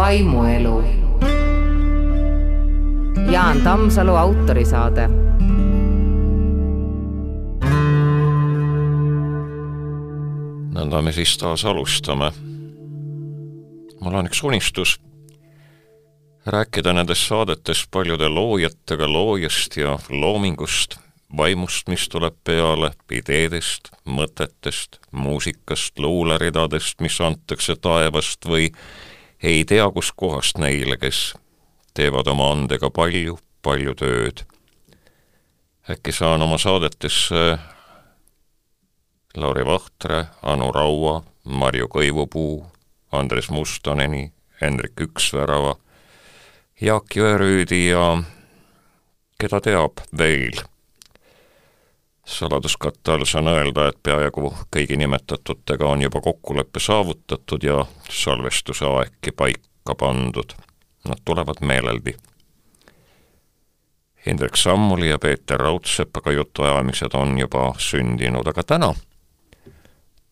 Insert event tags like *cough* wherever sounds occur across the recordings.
vaimuelu. Jaan Tammsalu autorisaade. nõnda me siis taas alustame. mul on üks unistus rääkida nendes saadetes paljude loojatega loojast ja loomingust, vaimust, mis tuleb peale, ideedest, mõtetest, muusikast, luuleridadest, mis antakse taevast või ei tea kuskohast neile, kes teevad oma andega palju, palju tööd. äkki saan oma saadetesse Lauri Vahtre, Anu Raua, Marju Kõivupuu, Andres Mustoneni, Hendrik Üksvärava, Jaak Jõerüüdi ja keda teab veel. Saladuskatte all saan öelda, et peaaegu kõigi nimetatutega on juba kokkulepe saavutatud ja salvestuse aegki paika pandud. Nad tulevad meeleldi. Indrek Sammuli ja Peeter Raudsepaga jutuajamised on juba sündinud, aga täna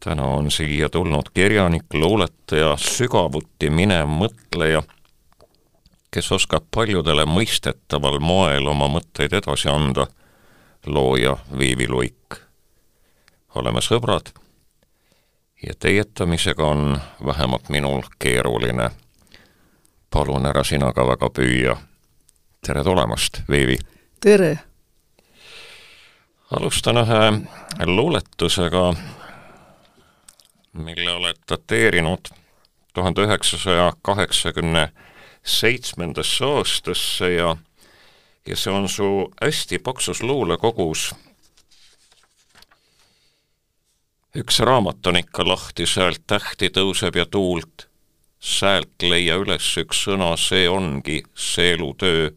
täna on siia tulnud kirjanik, luuletaja, sügavuti minev mõtleja, kes oskab paljudele mõistetaval moel oma mõtteid edasi anda, looja Viivi Luik. oleme sõbrad ja teietamisega on vähemalt minul keeruline. palun ära sina ka väga püüa. tere tulemast, Viivi! tere! alustan ühe luuletusega, mille oled dateerinud tuhande üheksasaja kaheksakümne seitsmendasse aastasse ja ja see on su hästi paksus luulekogus. üks raamat on ikka lahti, sealt tähti tõuseb ja tuult, säält leia üles üks sõna, see ongi see elutöö.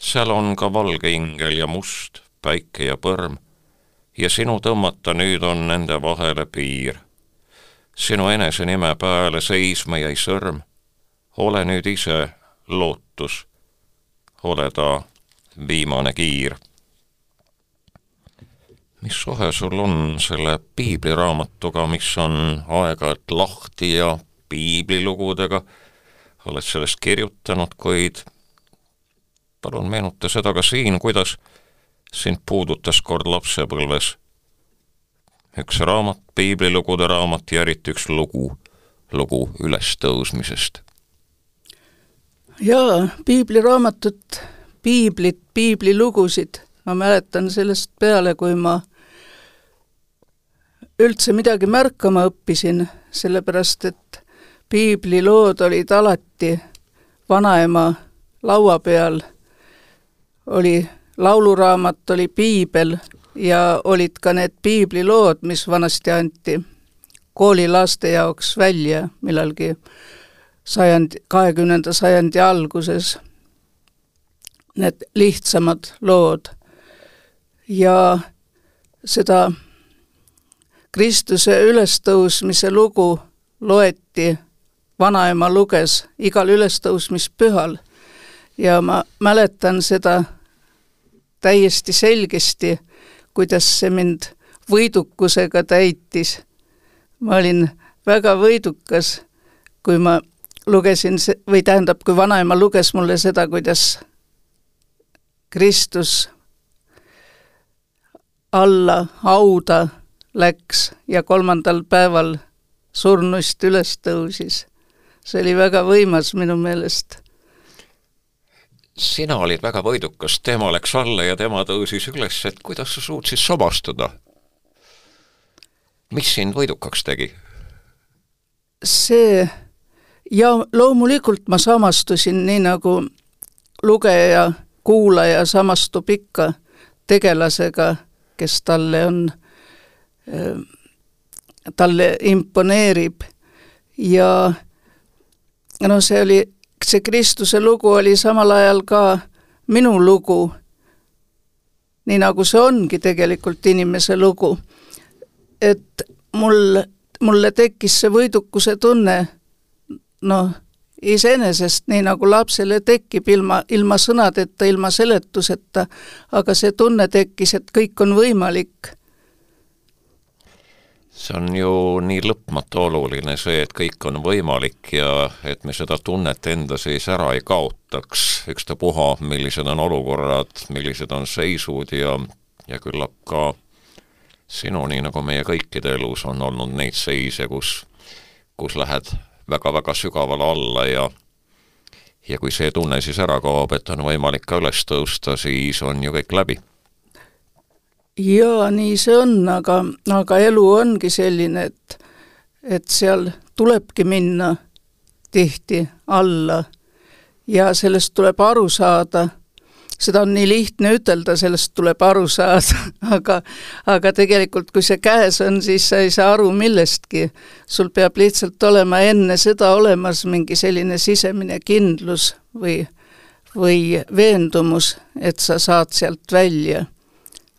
seal on ka valge ingel ja must, päike ja põrm ja sinu tõmmata nüüd on nende vahele piir sinu enese nime pääle seisma jäi sõrm. ole nüüd ise lootus, ole ta viimane kiir. mis suhe sul on selle piibliraamatuga, mis on aeg-ajalt lahti ja piiblilugudega, oled sellest kirjutanud, kuid palun meenuta seda ka siin, kuidas sind puudutas kord lapsepõlves üks raamat, piiblilugude raamat ja eriti üks lugu, lugu ülestõusmisest. Jaa, piibliraamatut, piiblit, piiblilugusid. Ma mäletan sellest peale, kui ma üldse midagi märkama õppisin, sellepärast et piiblilood olid alati vanaema laua peal, oli lauluraamat, oli piibel ja olid ka need piiblilood, mis vanasti anti koolilaste jaoks välja millalgi sajandi, kahekümnenda sajandi alguses. Need lihtsamad lood ja seda Kristuse ülestõusmise lugu loeti, vanaema luges igal ülestõusmispühal ja ma mäletan seda täiesti selgesti kuidas see mind võidukusega täitis. ma olin väga võidukas, kui ma lugesin või tähendab, kui vanaema luges mulle seda, kuidas Kristus alla hauda läks ja kolmandal päeval surnust üles tõusis. see oli väga võimas minu meelest sina olid väga võidukas, tema läks alla ja tema tõusis üles, et kuidas sa suutsid samastuda? mis sind võidukaks tegi? see ja loomulikult ma samastusin, nii nagu lugeja, kuulaja samastub ikka tegelasega, kes talle on, talle imponeerib ja no see oli see Kristuse lugu oli samal ajal ka minu lugu, nii nagu see ongi tegelikult inimese lugu. et mul, mulle tekkis see võidukuse tunne noh, iseenesest nii nagu lapsele tekib ilma, ilma sõnadeta, ilma seletuseta, aga see tunne tekkis, et kõik on võimalik. see on ju nii lõpmatu oluline see, et kõik on võimalik ja et me seda tunnet enda sees ära ei kaotaks, ükstapuha, millised on olukorrad, millised on seisud ja, ja küllap ka sinu, nii nagu meie kõikide elus on olnud neid seise, kus, kus lähed väga-väga sügavale alla ja ja kui see tunne siis ära kaob, et on võimalik ka üles tõusta, siis on ju kõik läbi jaa, nii see on, aga, aga elu ongi selline, et, et seal tulebki minna tihti alla ja sellest tuleb aru saada. Seda on nii lihtne ütelda, sellest tuleb aru saada, *laughs* aga, aga tegelikult, kui see käes on, siis sa ei saa aru millestki. sul peab lihtsalt olema enne seda olemas mingi selline sisemine kindlus või, või veendumus, et sa saad sealt välja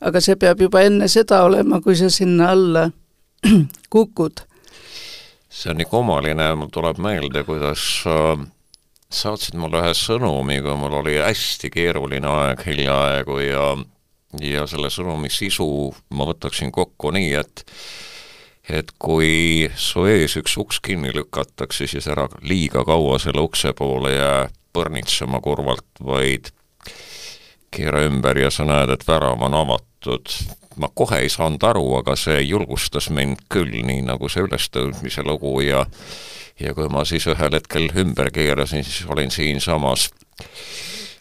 aga see peab juba enne seda olema, kui sa sinna alla *clears throat* kukud. see on nii kummaline, mul tuleb meelde, kuidas äh, saatsid mulle ühe sõnumi, kui mul oli hästi keeruline aeg hiljaaegu ja ja selle sõnumi sisu ma võtaksin kokku nii, et et kui su ees üks uks kinni lükatakse, siis ära liiga kaua selle ukse poole jää põrnitsema kurvalt, vaid keera ümber ja sa näed, et värav on avatud. Ma kohe ei saanud aru, aga see julgustas mind küll, nii nagu see ülestõusmise lugu ja ja kui ma siis ühel hetkel ümber keerasin, siis olin siinsamas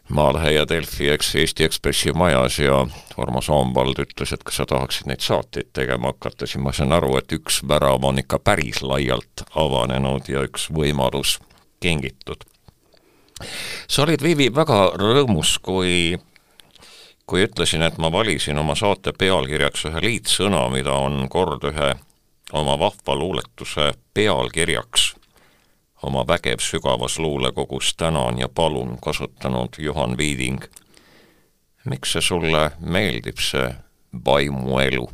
Maalehe ja Delfi eks Eesti Ekspressi majas ja Urmas Oomvald ütles, et kas sa tahaksid neid saateid tegema hakata, siis ma sain aru, et üks värav on ikka päris laialt avanenud ja üks võimalus kingitud. sa olid, Vivi, väga rõõmus, kui kui ütlesin, et ma valisin oma saate pealkirjaks ühe liitsõna, mida on kord ühe oma vahva luuletuse pealkirjaks oma vägev sügavas luulekogus Tänan ja palun kasutanud Juhan Viiding. miks see sulle meeldib, see vaimuelu?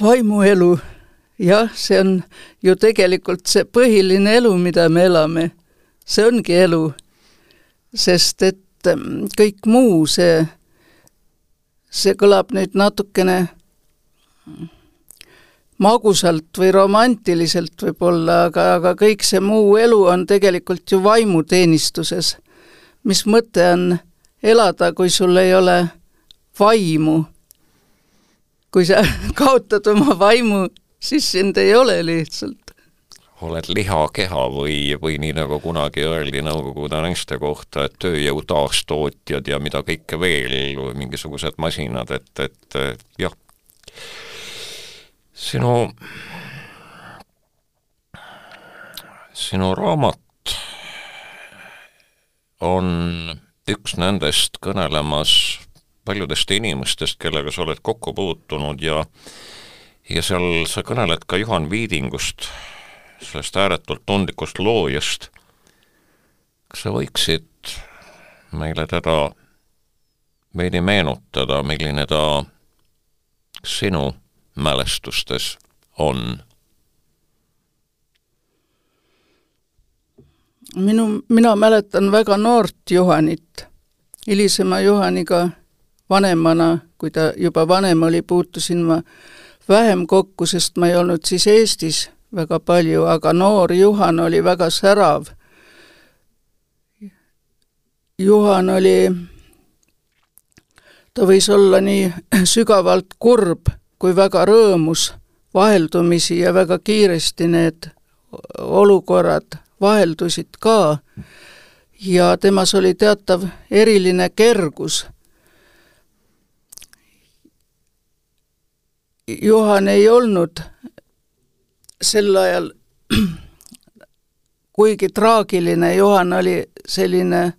vaimuelu, jah, see on ju tegelikult see põhiline elu, mida me elame. see ongi elu, sest et et kõik muu, see, see kõlab nüüd natukene magusalt või romantiliselt võib-olla, aga, aga kõik see muu elu on tegelikult ju vaimuteenistuses. mis mõte on elada, kui sul ei ole vaimu? kui sa *laughs* kaotad oma vaimu, siis sind ei ole lihtsalt oled lihakeha või, või nii nagu kunagi öeldi Nõukogude naiste kohta, et tööjõu taastootjad ja mida kõike veel, mingisugused masinad, et, et jah, sinu, sinu raamat on üks nendest kõnelemas paljudest inimestest, kellega sa oled kokku puutunud ja ja seal sa kõneled ka Juhan Viidingust, sellest ääretult tundlikust loojast, kas sa võiksid meile teda veidi meenutada, milline ta sinu mälestustes on? minu, mina mäletan väga noort Juhanit, hilisema Juhaniga vanemana, kui ta juba vanem oli, puutusin ma vähem kokku, sest ma ei olnud siis Eestis väga palju, aga noor Juhan oli väga särav. Juhan oli, ta võis olla nii *clears throat* sügavalt kurb kui väga rõõmus, vaheldumisi ja väga kiiresti need olukorrad vaheldusid ka ja temas oli teatav eriline kergus. Juhan ei olnud sel ajal *clears throat* kuigi traagiline, Juhan oli selline,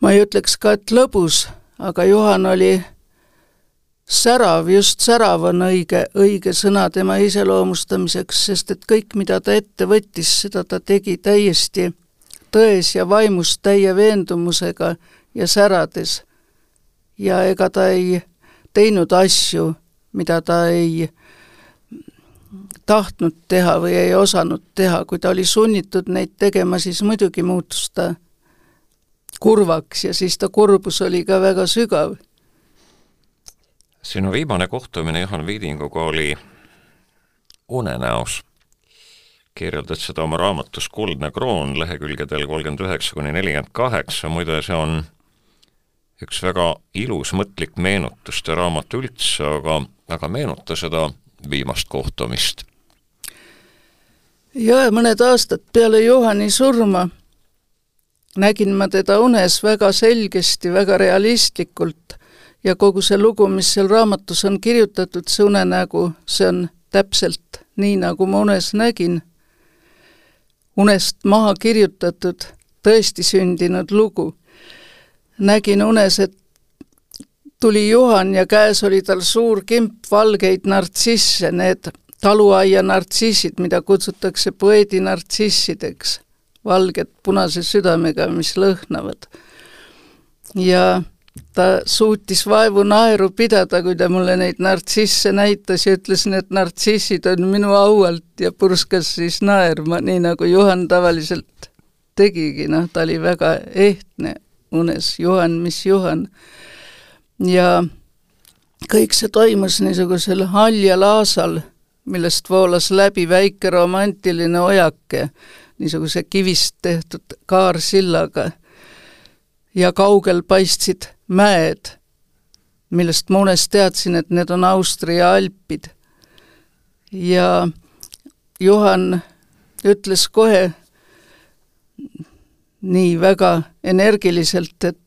ma ei ütleks ka, et lõbus, aga Juhan oli särav, just särav on õige, õige sõna tema iseloomustamiseks, sest et kõik, mida ta ette võttis, seda ta tegi täiesti tões ja vaimus täie veendumusega ja särades. ja ega ta ei teinud asju, mida ta ei tahtnud teha või ei osanud teha, kui ta oli sunnitud neid tegema, siis muidugi muutus ta kurvaks ja siis ta kurbus oli ka väga sügav. sinu viimane kohtumine Juhan Viidinguga oli unenäos. kirjeldad seda oma raamatus Kuldne kroon lehekülgedel kolmkümmend üheksa kuni nelikümmend kaheksa, muide see on üks väga ilus mõtlik meenutuste raamat üldse, aga, aga meenuta seda viimast kohtumist. ja mõned aastad peale Johani surma nägin ma teda unes väga selgesti, väga realistlikult ja kogu see lugu, mis seal raamatus on kirjutatud, see unenägu, see on täpselt nii, nagu ma unes nägin. unest maha kirjutatud, tõesti sündinud lugu. nägin unes, et tuli Juhan ja käes oli tal suur kimp valgeid nartsisse, need taluaia nartsissid, mida kutsutakse poeedi nartsissideks valged punase südamega, mis lõhnavad. ja ta suutis vaevu naeru pidada, kui ta mulle neid nartsisse näitas ja ütles, need nartsissid on minu aualt ja purskas siis naerma, nii nagu Juhan tavaliselt tegigi, noh, ta oli väga ehtne unes, Juhan, mis Juhan. Ja kõik see toimus niisugusel haljal aasal, millest voolas läbi väike romantiline ojake niisuguse kivist tehtud kaarsillaga ja kaugel paistsid mäed, millest ma unes teadsin, et need on Austria alpid. ja Juhan ütles kohe nii väga energiliselt, et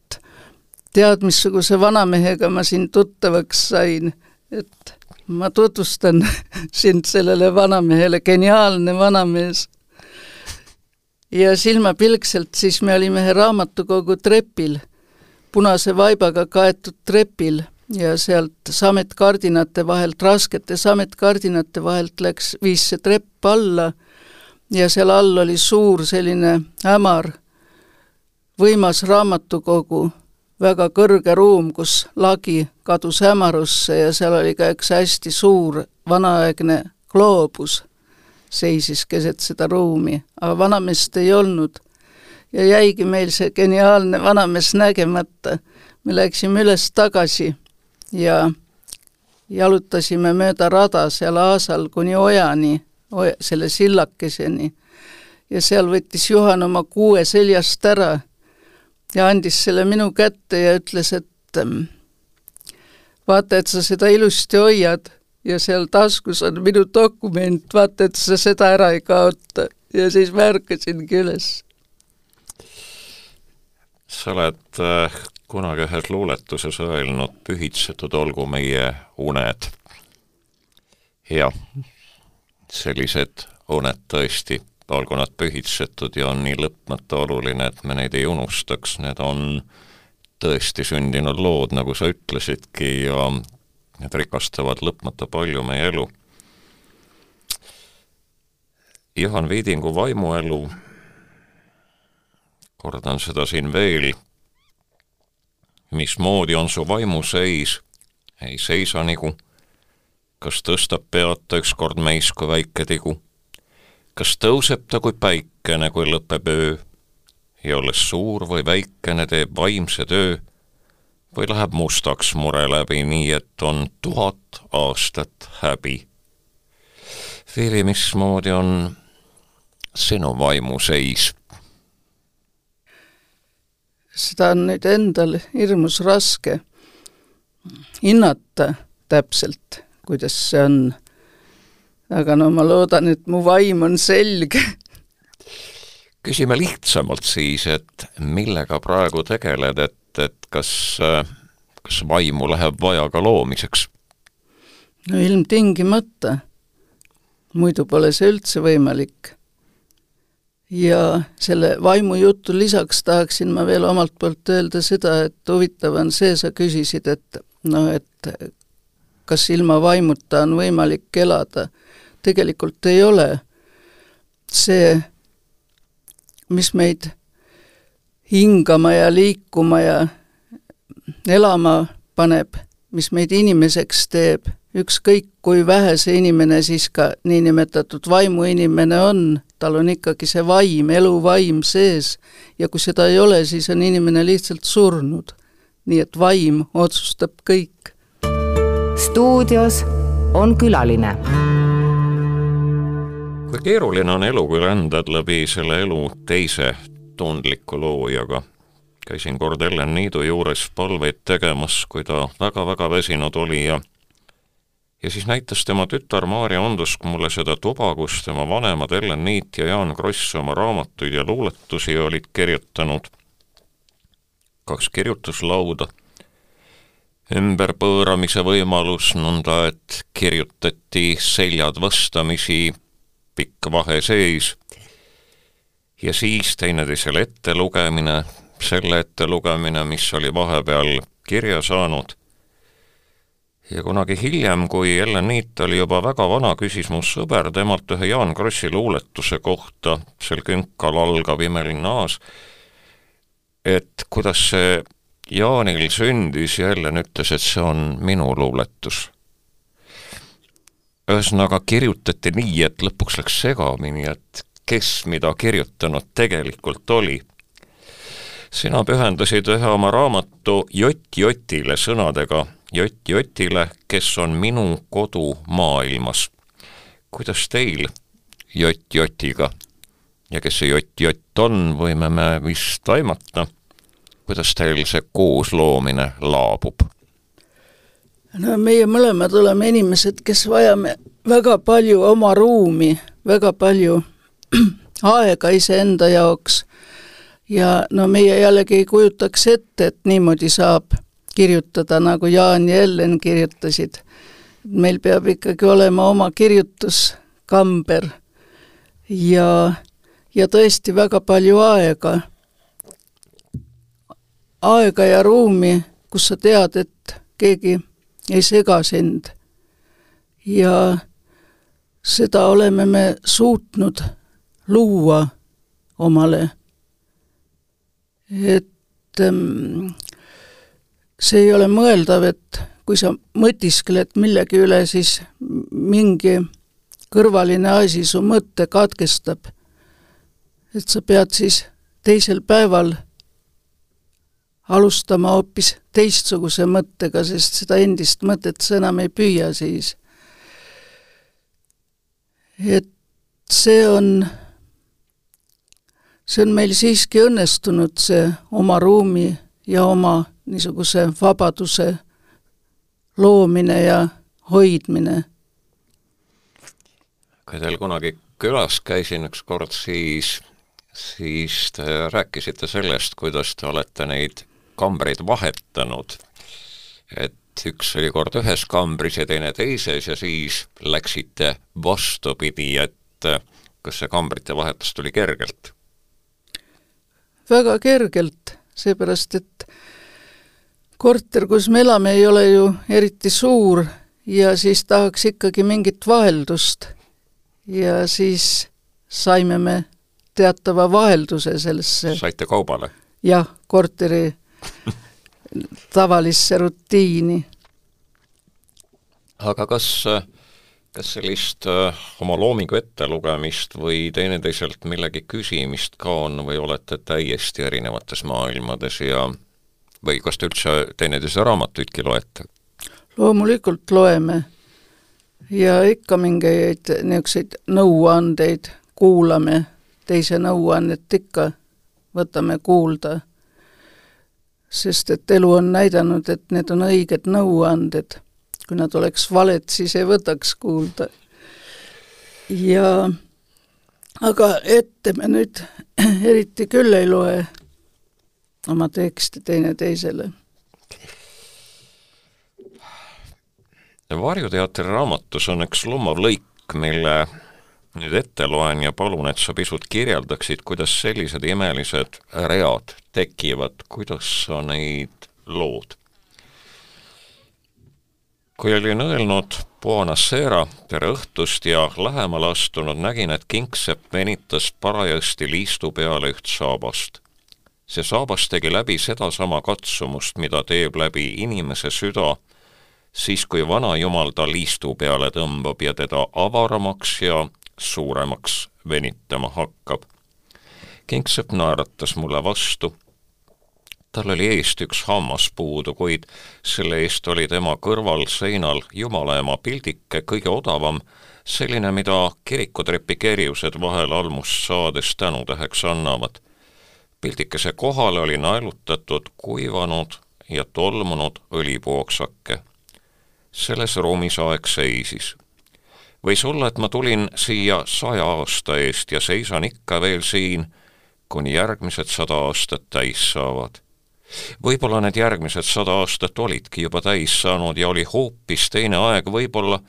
tead, missuguse vanamehega ma siin tuttavaks sain, et ma tutvustan *laughs* sind sellele vanamehele, geniaalne vanamees. Ja silmapilkselt siis me olime ühe raamatukogu trepil, punase vaibaga kaetud trepil ja sealt sametkardinate vahelt, raskete sametkardinate vahelt läks, viis see trepp alla ja seal all oli suur selline hämar, võimas raamatukogu, väga kõrge ruum, kus lagi kadus hämarusse ja seal oli ka üks hästi suur vanaaegne gloobus seisis keset seda ruumi, aga vanameest ei olnud. ja jäigi meil see geniaalne vanamees nägemata. me läksime üles-tagasi ja jalutasime mööda rada seal aasal kuni ojani, selle sillakeseni. ja seal võttis Juhan oma kuue seljast ära ja andis selle minu kätte ja ütles, et vaata, et sa seda ilusti hoiad ja seal taskus on minu dokument, vaata, et sa seda ära ei kaota. ja siis ma ärkasingi üles. sa oled äh, kunagi ühes luuletuses öelnud, pühitsetud olgu meie uned. jah, sellised uned tõesti, olgu nad pühitsetud ja on nii lõpmata oluline, et me neid ei unustaks, need on tõesti sündinud lood, nagu sa ütlesidki, ja need rikastavad lõpmata palju meie elu. Juhan Viidingu vaimuelu, kordan seda siin veel, mismoodi on su vaimuseis, ei seisa nigu, kas tõstab pead ta ükskord meis kui väike tigu, kas tõuseb ta kui päikene, kui lõpeb öö ja olles suur või väikene, teeb vaimse töö või läheb mustaks mure läbi, nii et on tuhat aastat häbi. Vili, mismoodi on sinu vaimuseis? seda on nüüd endal hirmus raske hinnata täpselt, kuidas see on. Aga no ma loodan, et mu vaim on selge küsime lihtsamalt siis, et millega praegu tegeled, et et, kas, kas vaimu läheb vaja ka loomiseks? no ilmtingimata. muidu pole see üldse võimalik. ja selle vaimujutu lisaks tahaksin ma veel omalt poolt öelda seda, et huvitav on see, sa küsisid, et noh, et kas ilma vaimuta on võimalik elada. Tegelikult ei ole. see, mis meid hingama ja liikuma ja elama paneb, mis meid inimeseks teeb, ükskõik kui vähe see inimene siis ka niinimetatud vaimuinimene on, tal on ikkagi see vaim, eluvaim sees ja kui seda ei ole, siis on inimene lihtsalt surnud. nii et vaim otsustab kõik stuudios on külaline. Keeruline on elu, kui rändad läbi selle elu teise tundliku loojaga. käisin kord Ellen Niidu juures palveid tegemas, kui ta väga-väga väsinud oli ja ja siis näitas tema tütar Maarja Ondusk mulle seda tuba, kus tema vanemad Ellen Niit ja Jaan Kross oma raamatuid ja luuletusi olid kirjutanud. kaks kirjutuslauda, ümberpööramise võimalus, nõnda et kirjutati seljad vastamisi, pikk vahe seis, ja siis teineteisele ettelugemine, selle ettelugemine, mis oli vahepeal kirja saanud. Ja kunagi hiljem, kui Ellen Niit oli juba väga vana, küsis mu sõber temalt ühe Jaan Krossi luuletuse kohta, sel künkal algab imeline aas, et kuidas see Jaanil sündis ja Ellen ütles, et see on minu luuletus. Ühesõnaga kirjutati nii, et lõpuks läks segamini, et kes mida kirjutanud tegelikult oli. sina pühendasid ühe oma raamatu Jott Jotile sõnadega Jott Jotile, kes on minu kodu maailmas. kuidas teil Jott Jotiga ja kes see Jott Jott on, võime me vist aimata. kuidas teil see koosloomine laabub? No meie mõlemad oleme inimesed, kes vajame väga palju oma ruumi, väga palju *clears throat* aega iseenda jaoks. ja no meie jällegi ei kujutaks ette, et niimoodi saab kirjutada, nagu Jaan ja Ellen kirjutasid. meil peab ikkagi olema oma kirjutuskamber ja, ja tõesti väga palju aega. aega ja ruumi, kus sa tead, et keegi ei sega sind. ja seda oleme me suutnud luua omale. et ähm, see ei ole mõeldav, et kui sa mõtiskled millegi üle, siis mingi kõrvaline asi su mõtte katkestab. et sa pead siis teisel päeval alustama hoopis teistsuguse mõttega, sest seda endist mõtet sa enam ei püüa siis. et see on, see on meil siiski õnnestunud, see oma ruumi ja oma niisuguse vabaduse loomine ja hoidmine. kui teil kunagi külas käisin ükskord, siis, siis te rääkisite sellest, kuidas te olete neid kambreid vahetanud. et üks oli kord ühes kambris ja teine teises ja siis läksite vastupidi, et kas see kambrite vahetus tuli kergelt? väga kergelt, seepärast et korter, kus me elame, ei ole ju eriti suur ja siis tahaks ikkagi mingit vaheldust. ja siis saime me teatava vahelduse sellesse saite kaubale? jah, korteri tavalisse rutiini. aga kas, kas sellist äh, oma loomingu ettelugemist või teineteiselt millegi küsimist ka on või olete täiesti erinevates maailmades ja või kas te üldse teineteise raamatuidki loete? loomulikult loeme ja ikka mingeid niisuguseid nõuandeid kuulame, teise nõuannet ikka võtame kuulda. Sest et elu on näidanud, et need on õiged nõuanded. kui nad oleks valed, siis ei võtaks kuulda. ja aga ette me nüüd *clears throat* eriti küll ei loe oma tekste teineteisele. varjuteatri raamatus on üks lummav lõik, mille nüüd ette loen ja palun, et sa pisut kirjeldaksid, kuidas sellised imelised read tekivad, kuidas sa neid lood? kui olin öelnud Buonasera, tere õhtust ja lähemale astunud, nägin, et kingsepp venitas parajasti liistu peale üht saabast see saabas tegi läbi sedasama katsumust, mida teeb läbi inimese süda, siis kui vanajumal ta liistu peale tõmbab ja teda avaramaks ja suuremaks venitama hakkab. kingsepp naeratas mulle vastu. tal oli eest üks hammas puudu, kuid selle eest oli tema kõrval seinal Jumala ema pildike, kõige odavam, selline, mida kirikutrepi kerjused vahel almust saades tänutäheks annavad. pildikese kohale oli naelutatud kuivanud ja tolmunud õlipooksake. selles ruumis aeg seisis. Võis olla, et ma tulin siia saja aasta eest ja seisan ikka veel siin, kuni järgmised sada aastat täis saavad võib-olla need järgmised sada aastat olidki juba täis saanud ja oli hoopis teine aeg, võib-olla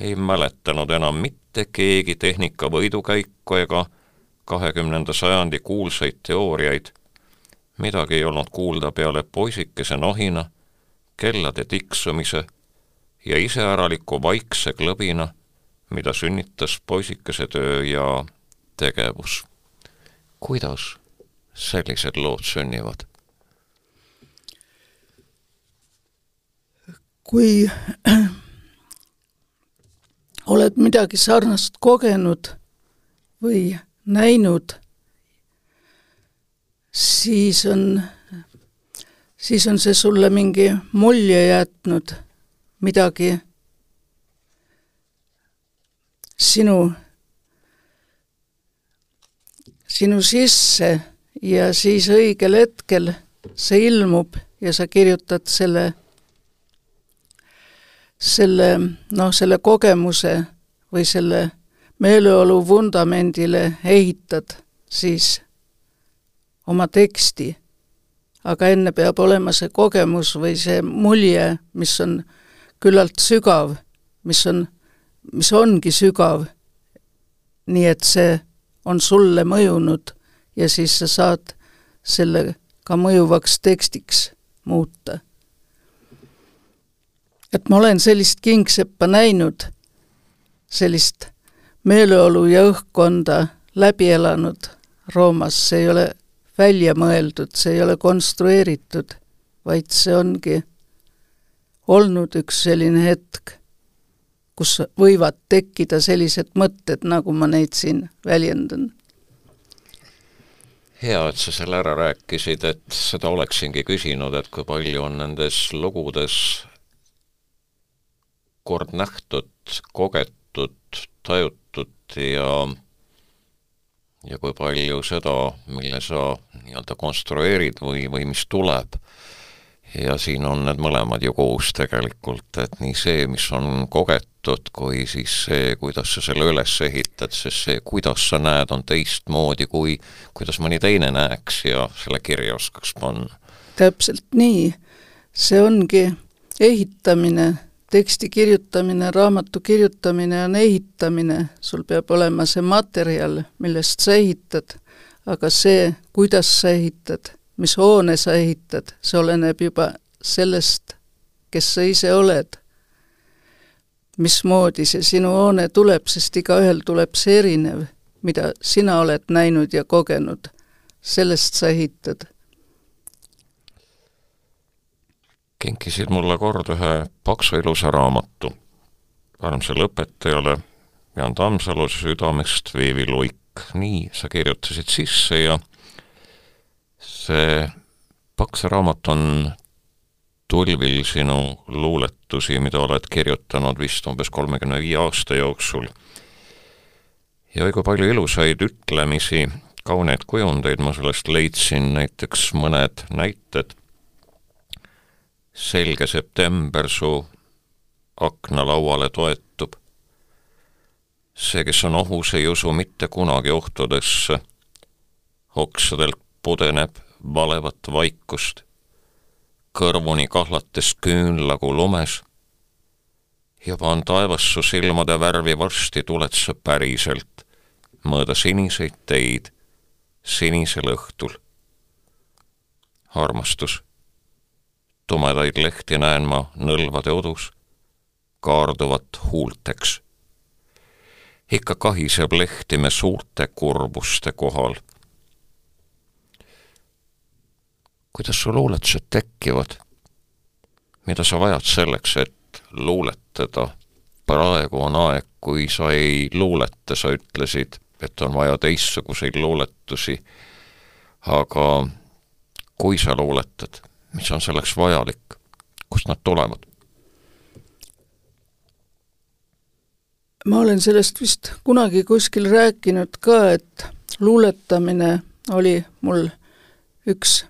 ei mäletanud enam mitte keegi tehnika võidukäiku ega kahekümnenda sajandi kuulsaid teooriaid. midagi ei olnud kuulda peale poisikese nohina, kellade tiksumise ja iseäraliku vaikse klõbina, mida sünnitas poisikese töö ja tegevus. kuidas sellised lood sünnivad? kui *clears throat* oled midagi sarnast kogenud või näinud, siis on, siis on see sulle mingi mulje jätnud, midagi sinu, sinu sisse ja siis õigel hetkel see ilmub ja sa kirjutad selle selle, noh, selle kogemuse või selle meeleolu vundamendile ehitad siis oma teksti, aga enne peab olema see kogemus või see mulje, mis on küllalt sügav, mis on, mis ongi sügav, nii et see on sulle mõjunud ja siis sa saad selle ka mõjuvaks tekstiks muuta. Et ma olen sellist kingseppa näinud, sellist meeleolu ja õhkkonda läbi elanud Roomas, see ei ole välja mõeldud, see ei ole konstrueeritud, vaid see ongi olnud üks selline hetk, kus võivad tekkida sellised mõtted, nagu ma neid siin väljendan. hea, et sa selle ära rääkisid, et seda oleksingi küsinud, et kui palju on nendes lugudes kord nähtud, kogetud, tajutud ja ja kui palju seda, mille sa nii-öelda konstrueerid või, või mis tuleb. ja siin on need mõlemad ju koos tegelikult, et nii see, mis on kogetud, kui siis see, kuidas sa selle üles ehitad, sest see, kuidas sa näed, on teistmoodi kui kuidas mõni teine näeks ja selle kirja oskaks panna. täpselt nii, see ongi ehitamine teksti kirjutamine, raamatu kirjutamine on ehitamine, sul peab olema see materjal, millest sa ehitad, aga see, kuidas sa ehitad, mis hoone sa ehitad, see oleneb juba sellest, kes sa ise oled. Mismoodi see sinu hoone tuleb, sest igaühel tuleb see erinev, mida sina oled näinud ja kogenud, sellest sa ehitad. Kinkisid mulle kord ühe paksu ilusa raamatu. Armsale õpetajale Jaan Tammsalu südamest veeviluik. nii sa kirjutasid sisse ja see paks raamat on tulvil sinu luuletusi, mida oled kirjutanud vist umbes kolmekümne viie aasta jooksul. ja oi kui palju ilusaid ütlemisi, kauneid kujundeid ma sellest leidsin, näiteks mõned näited selge september su aknalauale toetub. see, kes on ohus, ei usu mitte kunagi ohtudesse. oksadelt pudeneb valevat vaikust, kõrvuni kahlates küünlagu lumes. juba on taevas su silmade värvi, varsti tuled sa päriselt mõõda siniseid teid sinisel õhtul. armastus tumedaid lehti näen ma nõlvade odus, kaarduvat huulteks. ikka kahiseb lehtimme suurte kurbuste kohal. Kuidas su luuletused tekivad? mida sa vajad selleks, et luuletada? praegu on aeg, kui sa ei luuleta, sa ütlesid, et on vaja teistsuguseid luuletusi, aga kui sa luuletad, mis on selleks vajalik, kust nad tulevad? ma olen sellest vist kunagi kuskil rääkinud ka, et luuletamine oli mul üks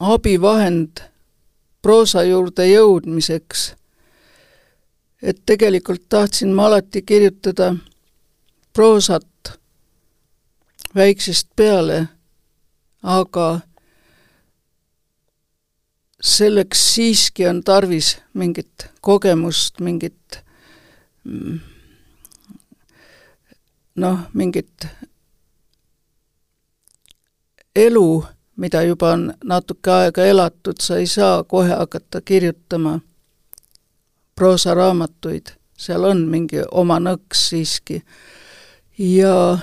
abivahend proosa juurde jõudmiseks. et tegelikult tahtsin ma alati kirjutada proosat väiksest peale, aga selleks siiski on tarvis mingit kogemust, mingit mm, noh, mingit elu, mida juba on natuke aega elatud, sa ei saa kohe hakata kirjutama proosaraamatuid, seal on mingi oma nõks siiski. ja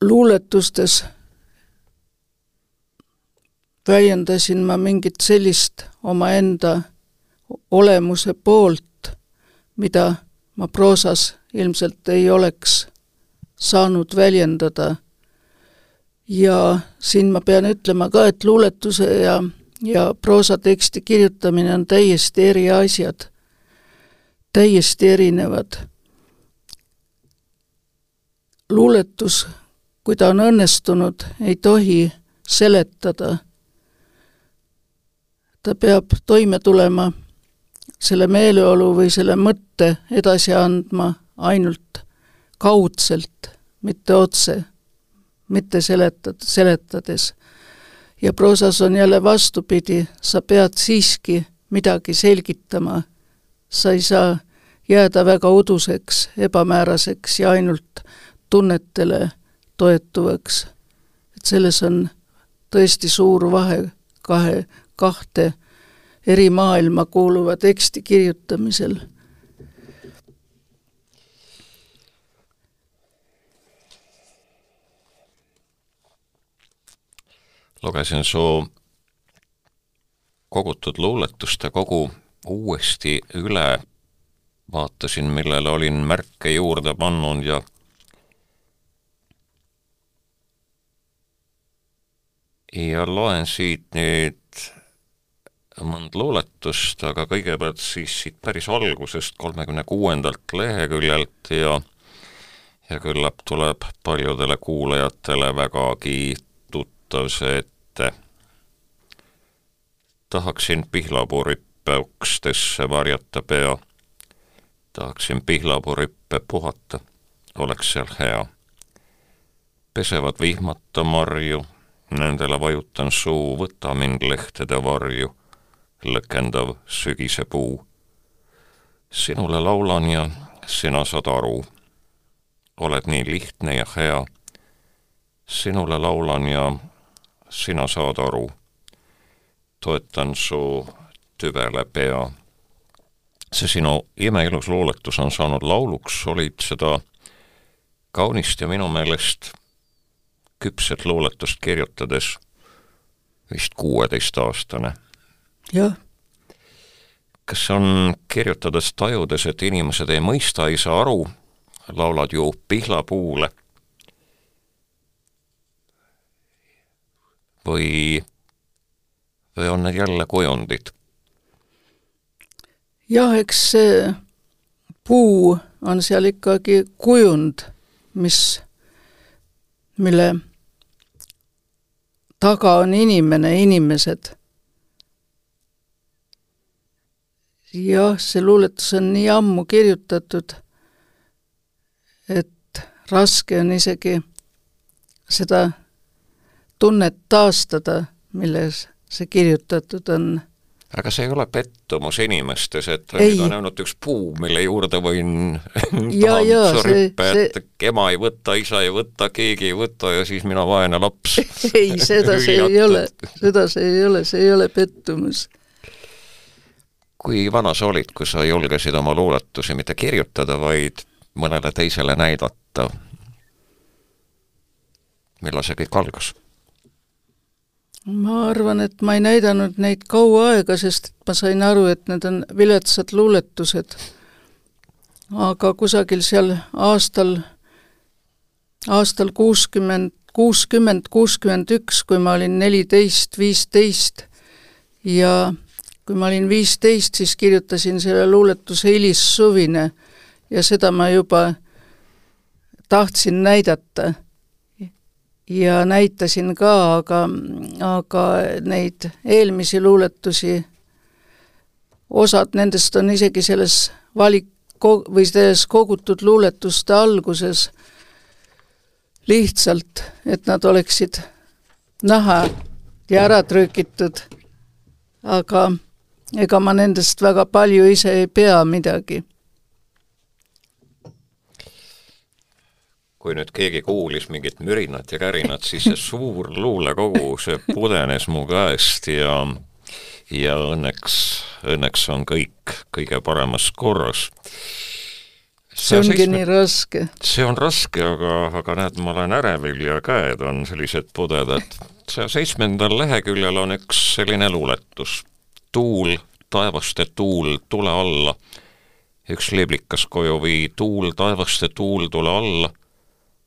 luuletustes väljendasin ma mingit sellist omaenda olemuse poolt, mida ma proosas ilmselt ei oleks saanud väljendada. Ja siin ma pean ütlema ka, et luuletuse ja, ja proosateksti kirjutamine on täiesti eri asjad, täiesti erinevad. luuletus, kui ta on õnnestunud, ei tohi seletada. ta peab toime tulema selle meeleolu või selle mõtte edasi andma ainult kaudselt, mitte otse, mitte seletad, seletades. ja proosas on jälle vastupidi, sa pead siiski midagi selgitama, sa ei saa jääda väga uduseks, ebamääraseks ja ainult tunnetele toetuvaks. et selles on tõesti suur vahe kahe, kahte eri maailma kuuluva teksti kirjutamisel lugesin su kogutud luuletuste kogu uuesti üle, vaatasin, millele olin märke juurde pannud ja ja loen siit nüüd mõnd luuletust, aga kõigepealt siis siit päris algusest, kolmekümne kuuendalt leheküljelt ja ja küllap tuleb paljudele kuulajatele vägagi tuttav see ette. tahaksin pihlapurippe ukstesse varjata pea, tahaksin pihlapurippe puhata, oleks seal hea. pesevad vihmata marju, nendele vajutan suu, võta mind lehtede varju, lõkendav sügise puu. sinule laulan ja sina saad aru, oled nii lihtne ja hea sinule laulan ja sina saad aru. toetan su tüvele pea. see sinu imeilus luuletus on saanud lauluks, olid seda kaunist ja minu meelest küpset luuletust kirjutades vist kuueteistaastane. jah. kas on kirjutades tajudes, et inimesed ei mõista, ei saa aru, laulad ju pihlapuule või, või on need jälle kujundid? jah, eks see puu on seal ikkagi kujund, mis, mille taga on inimene, inimesed. jah, see luuletus on nii ammu kirjutatud, et raske on isegi seda tunnet taastada, milles see kirjutatud on. aga see ei ole pettumus inimestes, et ei. on ainult üks puu, mille juurde võin ja, ja, rippe, et see... ema ei võta, isa ei võta, keegi ei võta ja siis mina vaene laps *laughs* ei, seda see ei ole, seda see ei ole, see ei ole pettumus kui vana sa olid, kui sa julgesid oma luuletusi mitte kirjutada, vaid mõnele teisele näidata? millal see kõik algas? Ma arvan, et ma ei näidanud neid kaua aega, sest ma sain aru, et need on viletsad luuletused. aga kusagil seal aastal, aastal kuuskümmend, kuuskümmend, kuuskümmend üks, kui ma olin neliteist, viisteist ja kui ma olin viisteist, siis kirjutasin selle luuletuse Hilissuvine ja seda ma juba tahtsin näidata. Ja näitasin ka, aga, aga neid eelmisi luuletusi, osad nendest on isegi selles valik, või selles kogutud luuletuste alguses lihtsalt, et nad oleksid näha ja ära trükitud, aga ega ma nendest väga palju ise ei pea midagi kui nüüd keegi kuulis mingit mürinat ja kärinat, siis see suur luulekogu, see pudenes mu käest ja ja õnneks, õnneks on kõik kõige paremas korras. see ongi seitsme... nii raske. see on raske, aga, aga näed, ma olen ärevil ja käed on sellised pudedad. saja seitsmendal leheküljel on üks selline luuletus. tuul, taevaste tuul, tule alla. üks liblikas koju vii, tuul, taevaste tuul, tule alla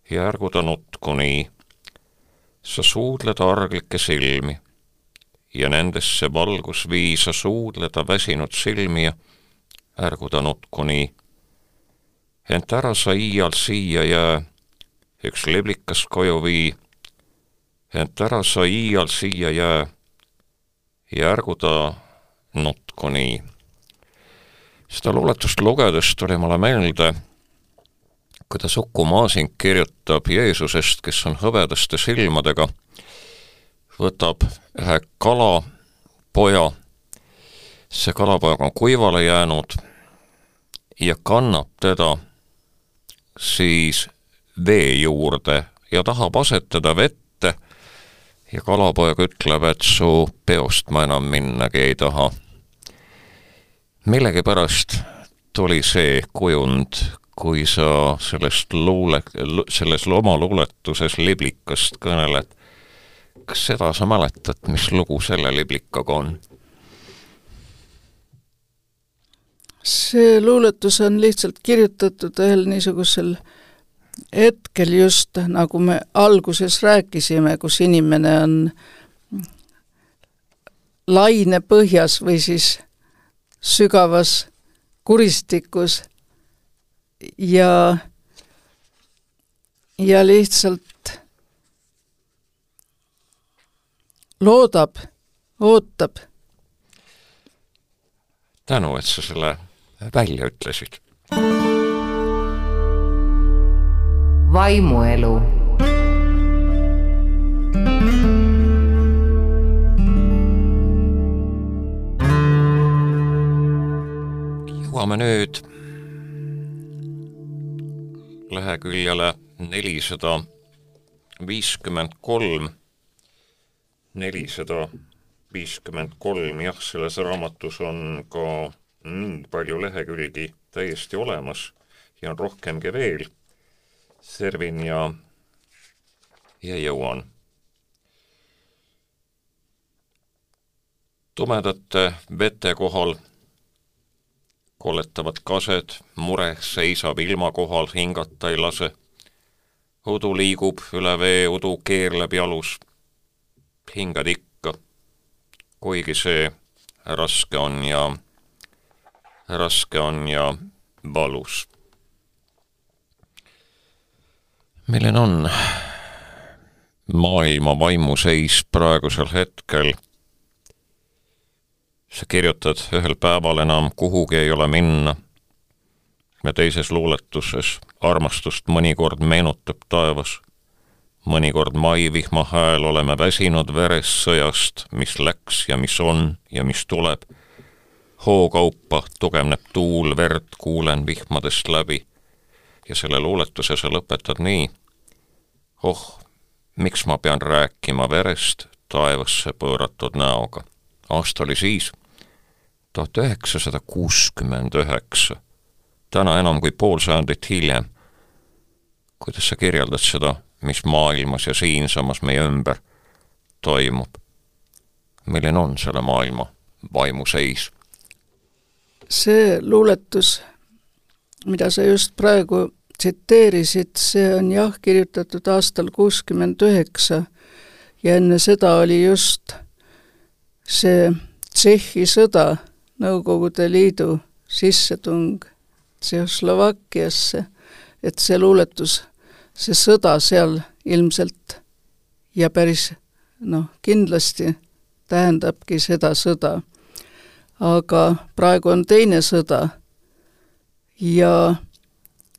ja ärgu ta nutku nii. sa suudled arglikke silmi ja nendesse valgus vii, sa suudleda väsinud silmi ja ärgu ta nutku nii. ent ära sa iial siia jää, üks liblikas koju vii, ent ära sa iial siia jää ja ärgu ta nutku nii. seda luuletust lugedes tuli mulle meelde kuidas Uku Masing kirjutab Jeesusest, kes on hõbedaste silmadega, võtab ühe kalapoja, see kalapoeg on kuivale jäänud ja kannab teda siis vee juurde ja tahab asetada vette ja kalapoeg ütleb, et su peost ma enam minnagi ei taha. millegipärast tuli see kujund kui sa sellest luule, selles oma luuletuses liblikast kõneled, kas seda sa mäletad, mis lugu selle liblikaga on? see luuletus on lihtsalt kirjutatud ühel niisugusel hetkel just, nagu me alguses rääkisime, kus inimene on lainepõhjas või siis sügavas kuristikus ja, ja lihtsalt loodab, ootab. tänu, et sa selle välja ütlesid. vaimuelu jõuame nüüd leheküljele nelisada viiskümmend kolm, nelisada viiskümmend kolm, jah, selles raamatus on ka nii palju lehekülgi täiesti olemas ja on rohkemgi veel. servin ja, ja jõuan. tumedate vete kohal koletavad kased, mure seisab ilma kohal, hingata ei lase. udu liigub üle vee, udu keerleb jalus. hingad ikka, kuigi see raske on ja, raske on ja valus. milline on maailma vaimuseis praegusel hetkel sa kirjutad ühel päeval enam kuhugi ei ole minna ja teises luuletuses armastust mõnikord meenutab taevas. mõnikord maivihma hääl oleme väsinud veressõjast, mis läks ja mis on ja mis tuleb. hookaupa tugevneb tuul, verd kuulen vihmadest läbi. ja selle luuletuse sa lõpetad nii. oh, miks ma pean rääkima verest taevasse pööratud näoga. aasta oli siis tuhat üheksasada kuuskümmend üheksa, täna enam kui pool sajandit hiljem. kuidas sa kirjeldad seda, mis maailmas ja siinsamas meie ümber toimub? milline on selle maailma vaimuseis? see luuletus, mida sa just praegu tsiteerisid, see on jah, kirjutatud aastal kuuskümmend üheksa ja enne seda oli just see Tšehhi sõda, Nõukogude Liidu sissetung Tšehhoslovakkiasse, et see luuletus, see sõda seal ilmselt ja päris noh, kindlasti tähendabki seda sõda. aga praegu on teine sõda ja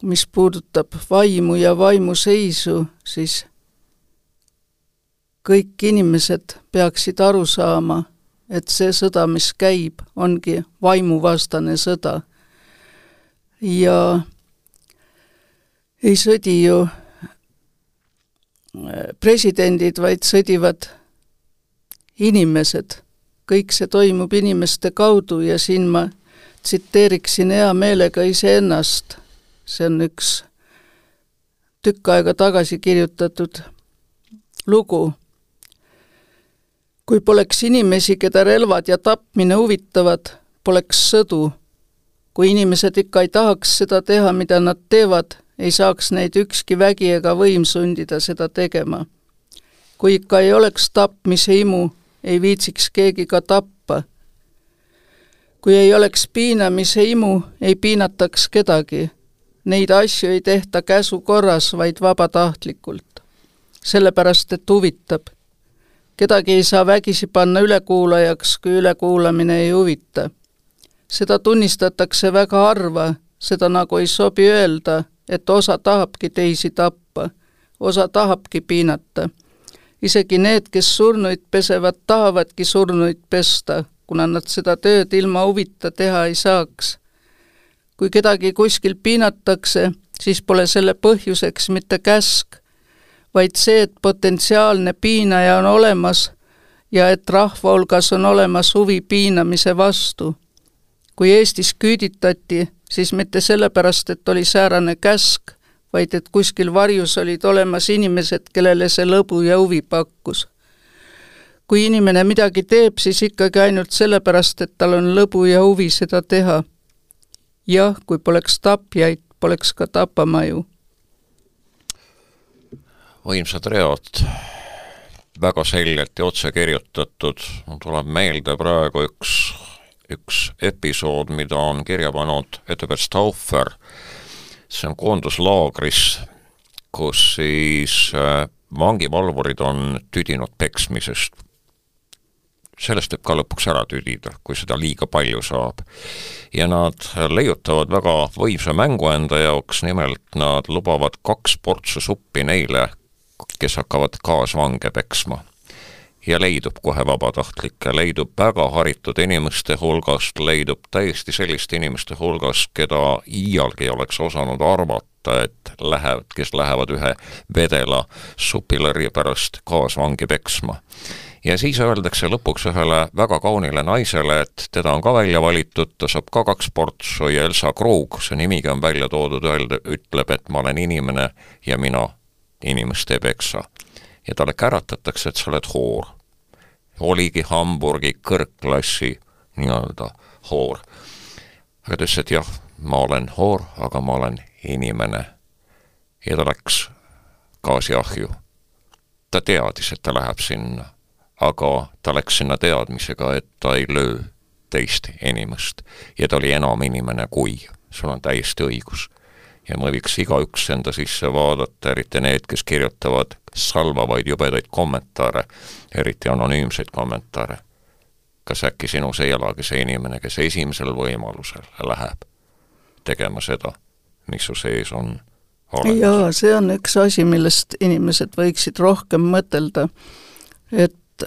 mis puudutab vaimu ja vaimuseisu, siis kõik inimesed peaksid aru saama, et see sõda, mis käib, ongi vaimuvastane sõda. ja ei sõdi ju äh, presidendid, vaid sõdivad inimesed. kõik see toimub inimeste kaudu ja siin ma tsiteeriksin hea meelega iseennast. see on üks tükk aega tagasi kirjutatud lugu kui poleks inimesi, keda relvad ja tapmine huvitavad, poleks sõdu. kui inimesed ikka ei tahaks seda teha, mida nad teevad, ei saaks neid ükski vägi ega võim sundida seda tegema. kui ikka ei oleks tapmise imu, ei viitsiks keegi ka tappa. kui ei oleks piinamise imu, ei piinataks kedagi. Neid asju ei tehta käsu korras, vaid vabatahtlikult. sellepärast, et huvitab kedagi ei saa vägisi panna ülekuulajaks, kui ülekuulamine ei huvita. seda tunnistatakse väga harva, seda nagu ei sobi öelda, et osa tahabki teisi tappa, osa tahabki piinata. isegi need, kes surnuid pesevad, tahavadki surnuid pesta, kuna nad seda tööd ilma huvita teha ei saaks. kui kedagi kuskil piinatakse, siis pole selle põhjuseks mitte käsk, vaid see, et potentsiaalne piinaja on olemas ja et rahva hulgas on olemas huvi piinamise vastu. kui Eestis küüditati, siis mitte sellepärast, et oli säärane käsk, vaid et kuskil varjus olid olemas inimesed, kellele see lõbu ja huvi pakkus. kui inimene midagi teeb, siis ikkagi ainult sellepärast, et tal on lõbu ja huvi seda teha. jah, kui poleks tapjaid, poleks ka tapamaju võimsad read, väga selgelt ja otse kirjutatud, mul tuleb meelde praegu üks, üks episood, mida on kirja pannud Edward Stauffer, see on koonduslaagris, kus siis äh, vangivalvurid on tüdinud peksmisest. sellest võib ka lõpuks ära tüdida, kui seda liiga palju saab. ja nad leiutavad väga võimsa mängu enda jaoks, nimelt nad lubavad kaks portsu suppi neile, kes hakkavad kaasvange peksma. ja leidub kohe vabatahtlikke, leidub väga haritud inimeste hulgast, leidub täiesti selliste inimeste hulgast, keda iialgi ei oleks osanud arvata, et lähevad, kes lähevad ühe vedela supilõrje pärast kaasvangi peksma ja siis öeldakse lõpuks ühele väga kaunile naisele, et teda on ka välja valitud, ta saab ka kaks portsu ja Elsa Krug, see nimigi on välja toodud, öelda, ütleb, et ma olen inimene ja mina inimest ei peksa. ja talle käratatakse, et sa oled hoor. oligi Hamburgi kõrgklassi nii-öelda hoor. aga ta ütles, et jah, ma olen hoor, aga ma olen inimene. ja ta läks gaasiahju. ta teadis, et ta läheb sinna, aga ta läks sinna teadmisega, et ta ei löö teist inimest ja ta oli enam inimene kui, sul on täiesti õigus ja me võiks igaüks enda sisse vaadata, eriti need, kes kirjutavad salvavaid jubedaid kommentaare, eriti anonüümseid kommentaare. kas äkki sinus ei elagi see inimene, kes esimesel võimalusel läheb tegema seda, mis su sees on jaa, see on üks asi, millest inimesed võiksid rohkem mõtelda, et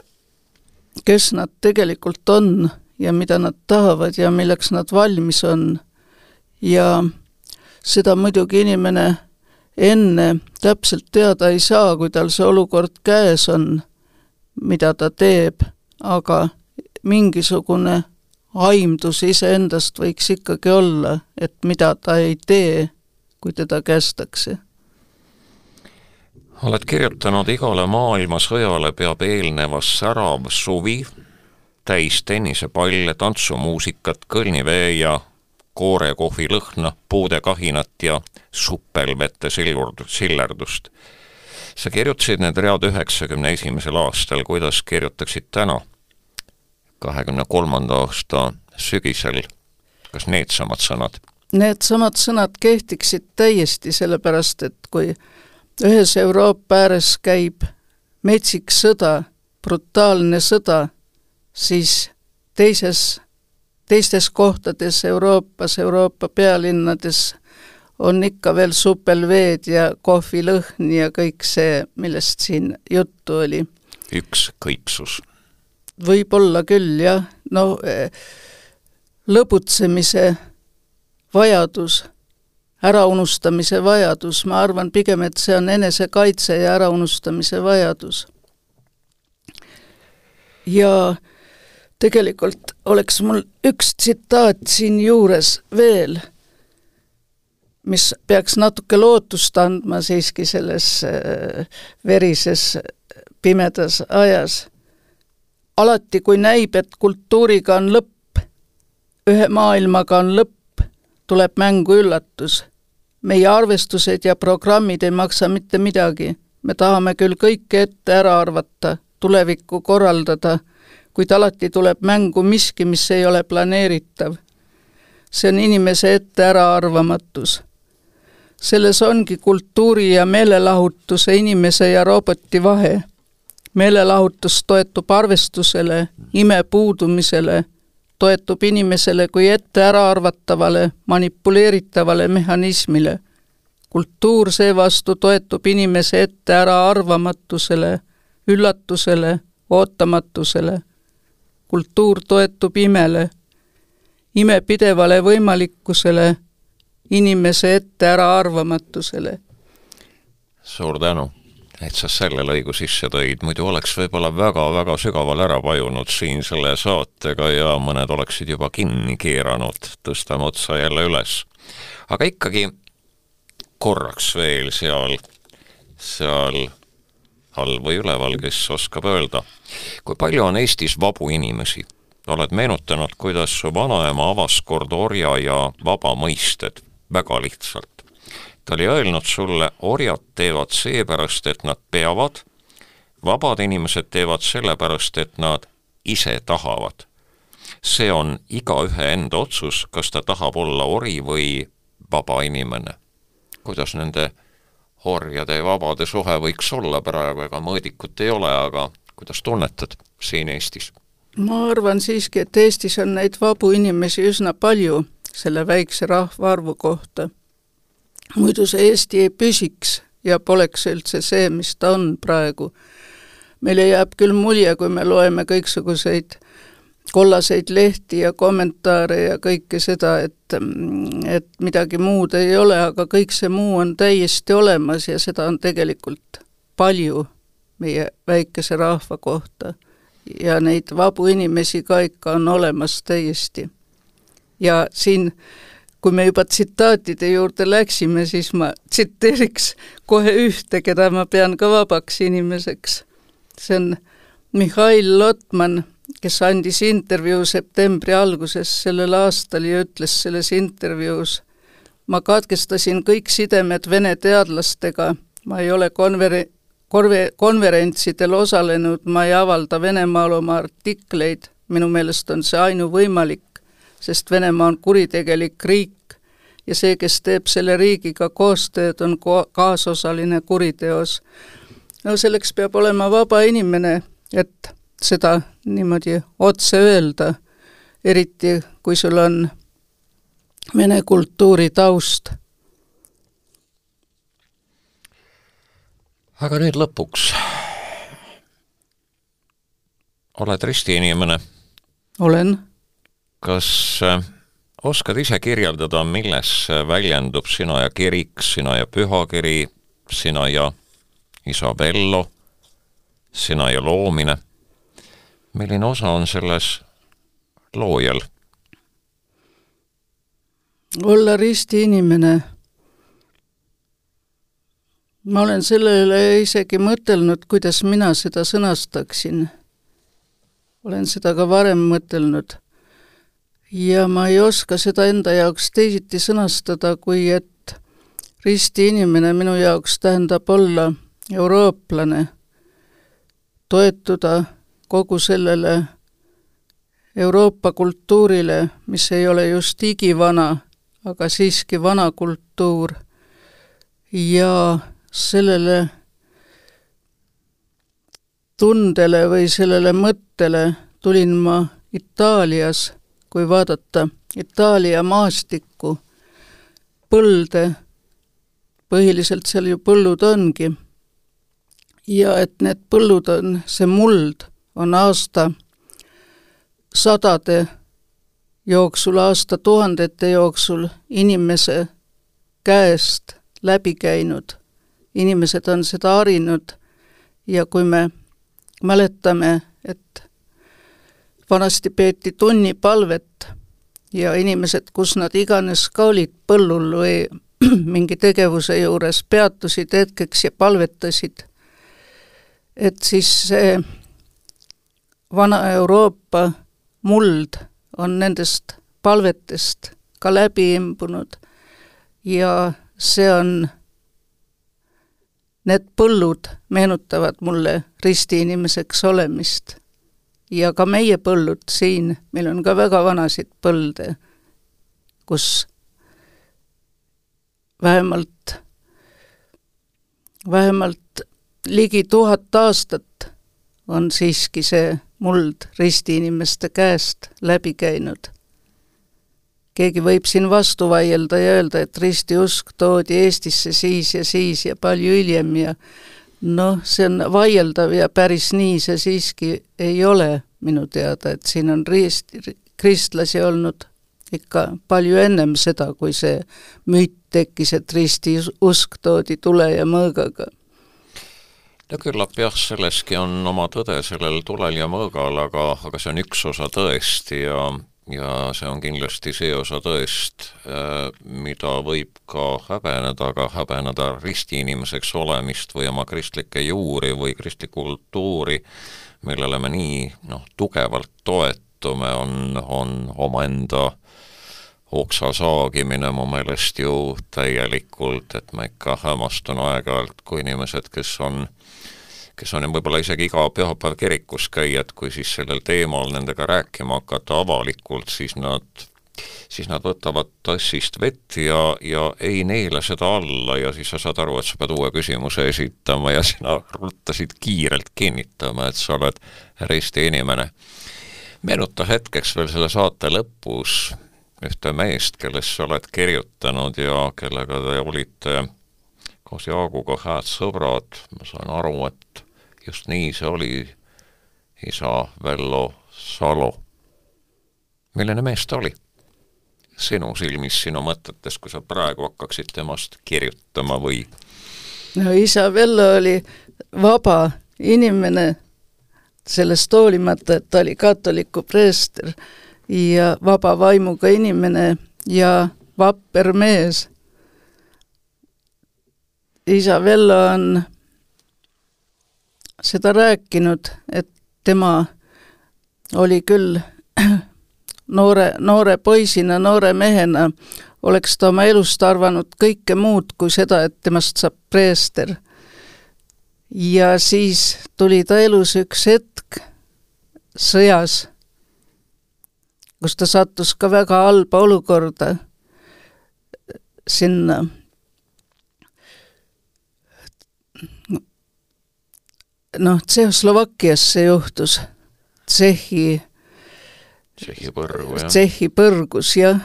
kes nad tegelikult on ja mida nad tahavad ja milleks nad valmis on. Ja seda muidugi inimene enne täpselt teada ei saa, kui tal see olukord käes on, mida ta teeb, aga mingisugune aimdus iseendast võiks ikkagi olla, et mida ta ei tee, kui teda kästakse. oled kirjutanud, igale maailmasõjale peab eelneva särav suvi, täis tennisepalle, tantsumuusikat, kõlnivee ja koorekohvi lõhna, puude kahinat ja suppelvete sillurd-, sillerdust. sa kirjutasid need read üheksakümne esimesel aastal, kuidas kirjutaksid täna, kahekümne kolmanda aasta sügisel, kas needsamad sõnad? Needsamad sõnad kehtiksid täiesti, sellepärast et kui ühes Euroopa ääres käib metsik sõda, brutaalne sõda, siis teises, teistes kohtades Euroopas, Euroopa pealinnades on ikka veel supelveed ja kohvilõhn ja kõik see, millest siin juttu oli. ükskõiksus. võib-olla küll, jah, no eh, lõbutsemise vajadus, äraunustamise vajadus, ma arvan pigem, et see on enesekaitse ja äraunustamise vajadus. ja tegelikult oleks mul üks tsitaat siinjuures veel, mis peaks natuke lootust andma siiski selles äh, verises pimedas ajas. alati, kui näib, et kultuuriga on lõpp, ühe maailmaga on lõpp, tuleb mängu üllatus. meie arvestused ja programmid ei maksa mitte midagi, me tahame küll kõike ette ära arvata, tulevikku korraldada kuid alati tuleb mängu miski, mis ei ole planeeritav. see on inimese ette äraarvamatus. selles ongi kultuuri ja meelelahutuse, inimese ja roboti vahe. meelelahutus toetub arvestusele, ime puudumisele, toetub inimesele kui ette äraarvatavale, manipuleeritavale mehhanismile. kultuur seevastu toetub inimese ette äraarvamatusele, üllatusele, ootamatusele kultuur toetub imele, imepidevale võimalikkusele, inimese ette äraarvamatusele. suur tänu, et sa selle lõigu sisse tõid, muidu oleks võib-olla väga-väga sügavale ära vajunud siin selle saatega ja mõned oleksid juba kinni keeranud, tõstame otsa jälle üles. aga ikkagi korraks veel seal, seal all või üleval, kes oskab öelda. kui palju on Eestis vabu inimesi? oled meenutanud, kuidas vanaema avas kord orja ja vaba mõisted väga lihtsalt. ta oli öelnud sulle, orjad teevad seepärast, et nad peavad, vabad inimesed teevad sellepärast, et nad ise tahavad. see on igaühe enda otsus, kas ta tahab olla ori või vaba inimene. kuidas nende orjade ja vabade suhe võiks olla praegu, ega mõõdikut ei ole, aga kuidas tunnetad siin Eestis? ma arvan siiski, et Eestis on neid vabu inimesi üsna palju selle väikse rahvaarvu kohta. muidu see Eesti ei püsiks ja poleks üldse see, mis ta on praegu. meile jääb küll mulje, kui me loeme kõiksuguseid kollaseid lehti ja kommentaare ja kõike seda, et, et midagi muud ei ole, aga kõik see muu on täiesti olemas ja seda on tegelikult palju meie väikese rahva kohta. ja neid vabu inimesi ka ikka on olemas täiesti. ja siin, kui me juba tsitaatide juurde läksime, siis ma tsiteeriks kohe ühte, keda ma pean ka vabaks inimeseks. see on Mihhail Lotman kes andis intervjuu septembri alguses sellel aastal ja ütles selles intervjuus, ma katkestasin kõik sidemed Vene teadlastega, ma ei ole konver-, korve-, konverentsidel osalenud, ma ei avalda Venemaal oma artikleid, minu meelest on see ainuvõimalik, sest Venemaa on kuritegelik riik ja see, kes teeb selle riigiga koostööd, on ko-, kaasosaline kuriteos. no selleks peab olema vaba inimene, et seda niimoodi otse öelda, eriti kui sul on vene kultuuri taust. aga nüüd lõpuks. oled ristiinimene? olen. kas äh, oskad ise kirjeldada, milles väljendub sina ja kirik, sina ja pühakiri, sina ja Isabello, sina ja loomine? Milline osa on selles loojal? olla ristiinimene. ma olen selle üle isegi mõtelnud, kuidas mina seda sõnastaksin. olen seda ka varem mõtelnud. ja ma ei oska seda enda jaoks teisiti sõnastada, kui et risti inimene minu jaoks tähendab olla eurooplane, toetuda kogu sellele Euroopa kultuurile, mis ei ole just igivana, aga siiski vana kultuur. Ja sellele tundele või sellele mõttele tulin ma Itaalias, kui vaadata Itaalia maastikku, põlde, põhiliselt seal ju põllud ongi, ja et need põllud on, see muld on aasta sadade jooksul, aastatuhandete jooksul inimese käest läbi käinud. inimesed on seda harinud ja kui me mäletame, et vanasti peeti tunnipalvet ja inimesed, kus nad iganes ka olid, põllul või *clears throat* mingi tegevuse juures, peatusid hetkeks ja palvetasid, et siis see vana Euroopa muld on nendest palvetest ka läbi imbunud ja see on, need põllud meenutavad mulle ristiinimeseks olemist. ja ka meie põllud siin, meil on ka väga vanasid põlde, kus vähemalt, vähemalt ligi tuhat aastat on siiski see muld ristiinimeste käest läbi käinud. Keegi võib siin vastu vaielda ja öelda, et ristiusk toodi Eestisse siis ja siis ja palju hiljem ja noh, see on vaieldav ja päris nii see siiski ei ole minu teada, et siin on rist-, kristlasi olnud ikka palju ennem seda, kui see müüt tekkis, et ristiusk toodi tule ja mõõgaga no küllap jah, selleski on oma tõde sellel tulel ja mõõgal, aga, aga see on üks osa tõesti ja ja see on kindlasti see osa tõest, äh, mida võib ka häbeneda, aga häbeneda ristiinimeseks olemist või oma kristlikke juuri või kristlikku kultuuri, millele me nii noh, tugevalt toetume, on, on omaenda oksa saagimine mu meelest ju täielikult, et ma ikka hämmastan aeg-ajalt, kui inimesed, kes on kes on võib-olla isegi iga pühapäev kirikus käijad, kui siis sellel teemal nendega rääkima hakata avalikult, siis nad siis nad võtavad tassist vett ja, ja ei neela seda alla ja siis sa saad aru, et sa pead uue küsimuse esitama ja *laughs* sina ruttasid kiirelt kinnitama, et sa oled risti inimene. meenuta hetkeks veel selle saate lõpus ühte meest, kellest sa oled kirjutanud ja kellega te olite koos Jaaguga head sõbrad, ma saan aru, et just nii see oli, isa Vello Salo. milline mees ta oli? sinu silmis, sinu mõtetes, kui sa praegu hakkaksid temast kirjutama või? no isa Vello oli vaba inimene, sellest hoolimata, et ta oli katoliku preester ja vaba vaimuga inimene ja vapper mees. isa Vello on seda rääkinud, et tema oli küll *clears throat* noore, noore poisina, noore mehena, oleks ta oma elust arvanud kõike muud kui seda, et temast saab preester. ja siis tuli ta elus üks hetk sõjas, kus ta sattus ka väga halba olukorda sinna noh, Tšehhoslovakkias see juhtus, Tšehhi Tšehhi põrgu, jah. Tšehhi põrgus, jah.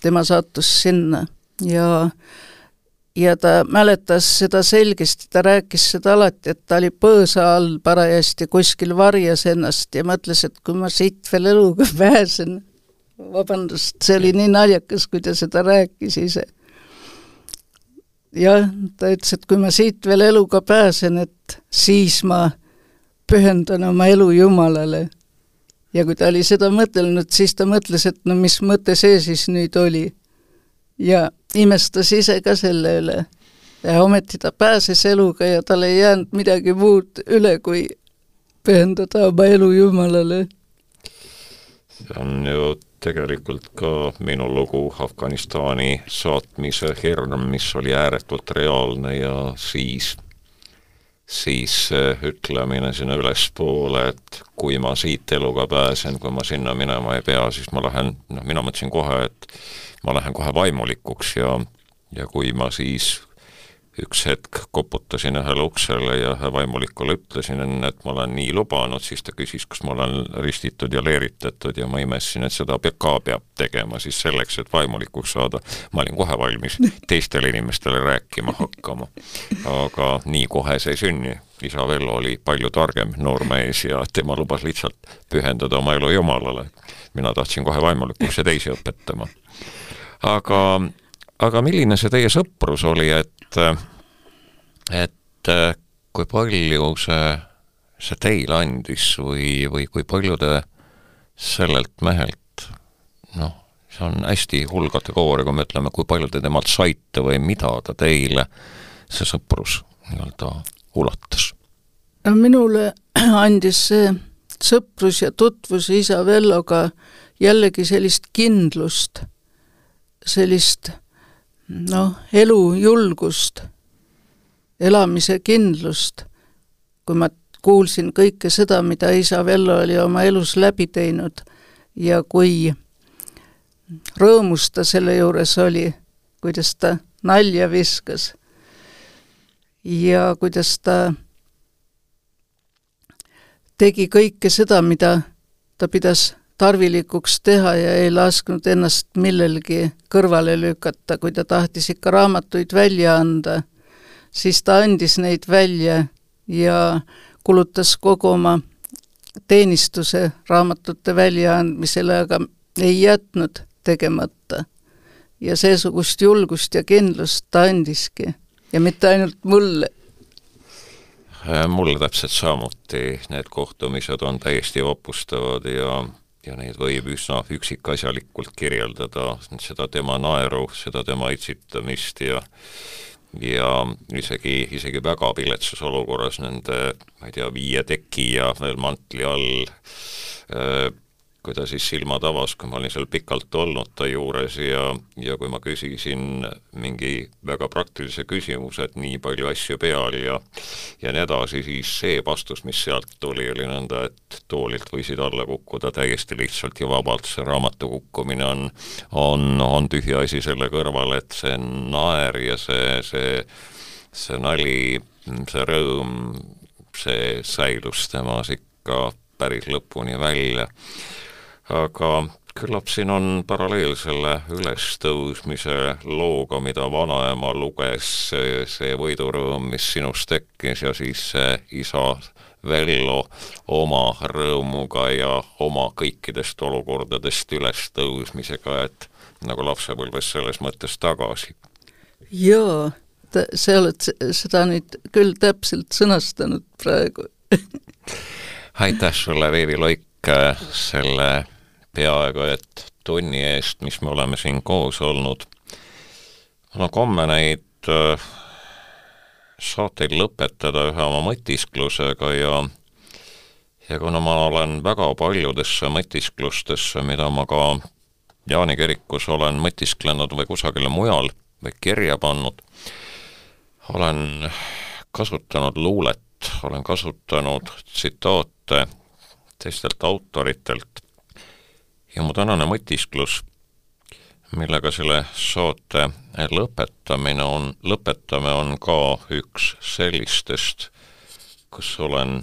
tema sattus sinna ja ja ta mäletas seda selgesti, ta rääkis seda alati, et ta oli põõsa all parajasti, kuskil varjas ennast ja mõtles, et kui ma siit veel eluga *laughs* pääsen, vabandust, see oli nii naljakas, kui ta seda rääkis ise jah, ta ütles, et kui ma siit veel eluga pääsen, et siis ma pühendan oma elu Jumalale. ja kui ta oli seda mõtelnud, siis ta mõtles, et no mis mõte see siis nüüd oli. ja imestas ise ka selle üle. ja ometi ta pääses eluga ja tal ei jäänud midagi muud üle, kui pühendada oma elu Jumalale. see on ju tegelikult ka minu lugu Afganistani saatmise hirm, mis oli ääretult reaalne ja siis, siis ütlemine sinna ülespoole, et kui ma siit eluga pääsen, kui ma sinna minema ei pea, siis ma lähen, noh, mina mõtlesin kohe, et ma lähen kohe vaimulikuks ja, ja kui ma siis üks hetk koputasin ühele uksele ja ühe vaimulikule ütlesin enne, et ma olen nii lubanud, siis ta küsis, kas ma olen ristitud ja leeritatud ja ma imestasin, et seda ka peab tegema siis selleks, et vaimulikuks saada. ma olin kohe valmis teistele inimestele rääkima hakkama. aga nii kohe see ei sünni. isa Vello oli palju targem noormees ja tema lubas lihtsalt pühendada oma elu Jumalale. mina tahtsin kohe vaimulikuks ja teisi õpetama. aga aga milline see teie sõprus oli, et, et kui palju see, see teile andis või, või kui palju te sellelt mehelt noh, see on hästi hull kategooria, kui me ütleme, kui palju te temalt saite või mida ta teile, see sõprus nii-öelda ulatas? minule andis see sõprus ja tutvus isa Velloga jällegi sellist kindlust, sellist noh, elujulgust, elamise kindlust, kui ma kuulsin kõike seda, mida isa Vello oli oma elus läbi teinud ja kui rõõmus ta selle juures oli, kuidas ta nalja viskas ja kuidas ta tegi kõike seda, mida ta pidas tarvilikuks teha ja ei lasknud ennast millelgi kõrvale lükata, kui ta tahtis ikka raamatuid välja anda, siis ta andis neid välja ja kulutas kogu oma teenistuse raamatute väljaandmisele, aga ei jätnud tegemata. ja seesugust julgust ja kindlust ta andiski. Ja mitte ainult mulle. Mulle täpselt samuti, need kohtumised on täiesti vapustavad ja ja neid võib üsna üksikasjalikult kirjeldada, seda tema naeru, seda tema itsitamist ja ja isegi, isegi väga viletsas olukorras nende, ma ei tea, viie teki ja veel mantli all äh, kui ta siis silmad avas, kui ma olin seal pikalt olnud ta juures ja, ja kui ma küsisin mingi väga praktilise küsimuse, et nii palju asju peal ja ja nii edasi, siis see vastus, mis sealt tuli, oli nõnda, et toolilt võisid alla kukkuda täiesti lihtsalt ja vabalt, see raamatu kukkumine on, on, on tühi asi selle kõrval, et see naer ja see, see, see nali, see rõõm, see säilus temas ikka päris lõpuni välja aga küllap siin on paralleel selle ülestõusmise looga, mida vanaema luges, see, võidurõõm, mis sinus tekkis ja siis see isa Vello oma rõõmuga ja oma kõikidest olukordadest ülestõusmisega, et nagu lapsepõlves selles mõttes tagasi. jaa, sa oled seda nüüd küll täpselt sõnastanud praegu *laughs* aitäh sulle, Veevi Loik, selle peaaegu et tunni eest, mis me oleme siin koos olnud. mul on komme neid äh, saateid lõpetada ühe oma mõtisklusega ja ja kuna ma olen väga paljudesse mõtisklustesse, mida ma ka Jaani kirikus olen mõtisklenud või kusagile mujal või kirja pannud, olen kasutanud luulet, olen kasutanud tsitaate teistelt autoritelt ja mu tänane mõtisklus, millega selle saate lõpetamine on, lõpetame, on ka üks sellistest, kus olen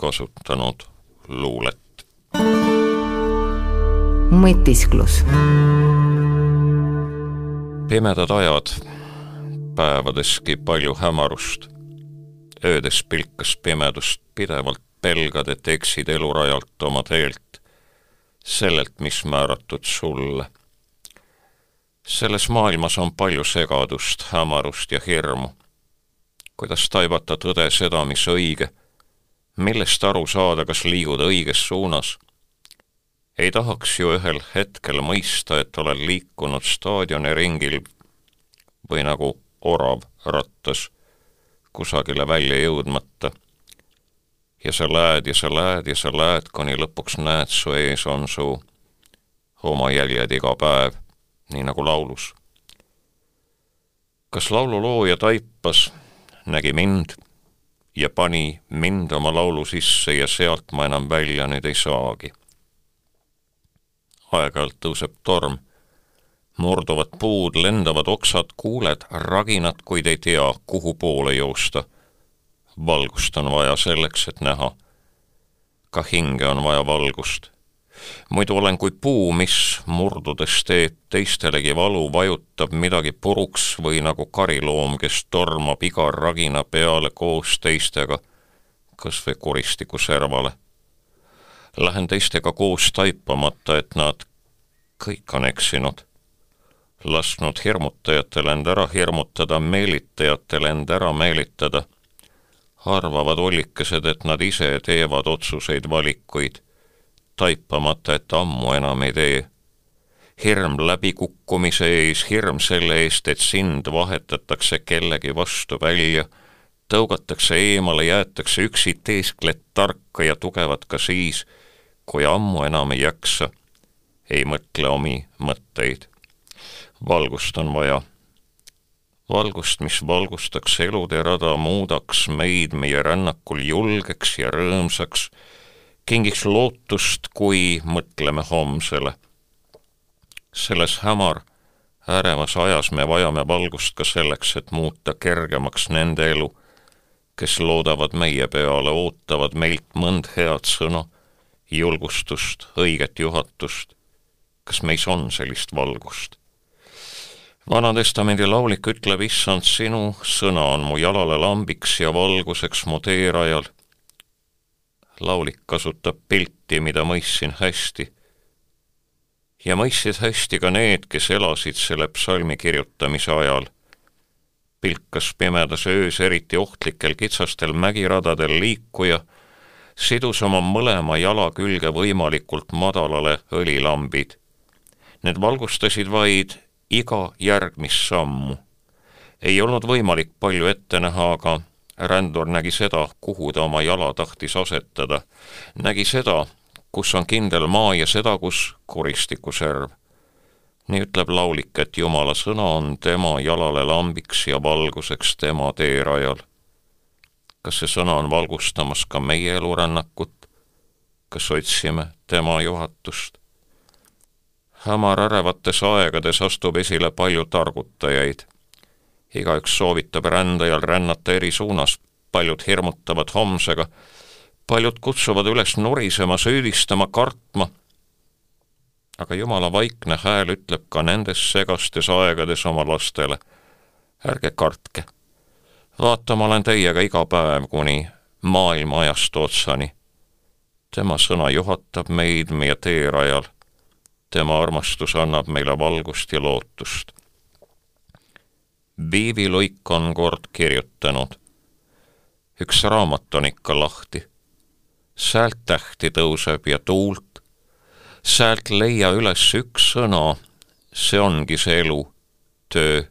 kasutanud luulet. mõtisklus. pimedad ajad, päevadeski palju hämarust, öödes pilkas pimedust pidevalt pelgad, et eksid elurajalt oma teelt sellelt, mis määratud sulle. selles maailmas on palju segadust, hämarust ja hirmu. kuidas taibata tõde seda, mis õige, millest aru saada, kas liigud õiges suunas? ei tahaks ju ühel hetkel mõista, et olen liikunud staadioni ringil või nagu orav rattas kusagile välja jõudmata ja sa lähed ja sa lähed ja sa lähed, kuni lõpuks näed, su ees on su oma jäljed iga päev, nii nagu laulus. kas laululooja taipas, nägi mind ja pani mind oma laulu sisse ja sealt ma enam välja nüüd ei saagi. aeg-ajalt tõuseb torm, murduvad puud, lendavad oksad, kuuled raginat, kuid ei tea, kuhu poole joosta. Valgust on vaja selleks, et näha. ka hinge on vaja valgust muidu olen kui puu, mis murdudes teeb teistelegi valu, vajutab midagi puruks või nagu kariloom, kes tormab iga ragina peale koos teistega, kas või kuristiku servale. Lähen teistega koos taipamata, et nad kõik on eksinud, lasknud hirmutajatel end ära hirmutada, meelitajatel end ära meelitada arvavad ollikesed, et nad ise teevad otsuseid, valikuid taipamata, et ammu enam ei tee. hirm läbikukkumise ees, hirm selle eest, et sind vahetatakse kellegi vastu välja, tõugatakse eemale, jäetakse üksi, teeskled tarka ja tugevat ka siis, kui ammu enam ei jaksa, ei mõtle omi mõtteid. valgust on vaja valgust, mis valgustaks elude rada, muudaks meid meie rännakul julgeks ja rõõmsaks kingiks lootust, kui mõtleme homsele. selles hämar, ärevas ajas me vajame valgust ka selleks, et muuta kergemaks nende elu, kes loodavad meie peale, ootavad meilt mõnd head sõna, julgustust, õiget juhatust. kas meis on sellist valgust? Vana-testamendi laulik ütleb, issand, sinu sõna on mu jalale lambiks ja valguseks mu teerajal laulik kasutab pilti, mida mõistsin hästi. ja mõistsid hästi ka need, kes elasid selle psalmi kirjutamise ajal. pilkas pimedas öös eriti ohtlikel kitsastel mägiradadel liikuja, sidus oma mõlema jala külge võimalikult madalale õlilambid. Need valgustasid vaid iga järgmist sammu. ei olnud võimalik palju ette näha, aga rändur nägi seda, kuhu ta oma jala tahtis asetada, nägi seda, kus on kindel maa ja seda, kus kuristiku serv. nii ütleb laulik, et Jumala sõna on tema jalale lambiks ja valguseks tema teerajal. kas see sõna on valgustamas ka meie elurännakut? kas otsime tema juhatust? Hämar ärevates aegades astub esile palju targutajaid igaüks soovitab rändajal rännata eri suunas, paljud hirmutavad homsega, paljud kutsuvad üles nurisema, süüdistama, kartma. aga Jumala vaikne hääl ütleb ka nendes segastes aegades oma lastele, ärge kartke. vaata, ma olen teiega iga päev kuni maailma ajastu otsani. tema sõna juhatab meid meie teerajal. Tema armastus annab meile valgust ja lootust Viivi Luik on kord kirjutanud. üks raamat on ikka lahti. säält tähti tõuseb ja tuult. säält leia üles üks sõna, see ongi see elu, töö.